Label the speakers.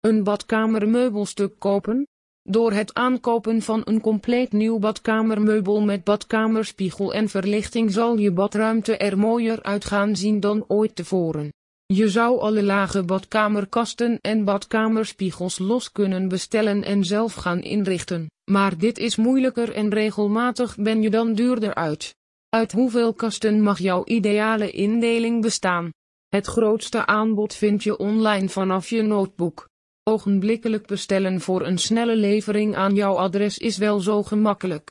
Speaker 1: Een badkamermeubelstuk kopen? Door het aankopen van een compleet nieuw badkamermeubel met badkamerspiegel en verlichting zal je badruimte er mooier uit gaan zien dan ooit tevoren. Je zou alle lage badkamerkasten en badkamerspiegels los kunnen bestellen en zelf gaan inrichten, maar dit is moeilijker en regelmatig ben je dan duurder uit. Uit hoeveel kasten mag jouw ideale indeling bestaan? Het grootste aanbod vind je online vanaf je notebook. Ogenblikkelijk bestellen voor een snelle levering aan jouw adres is wel zo gemakkelijk.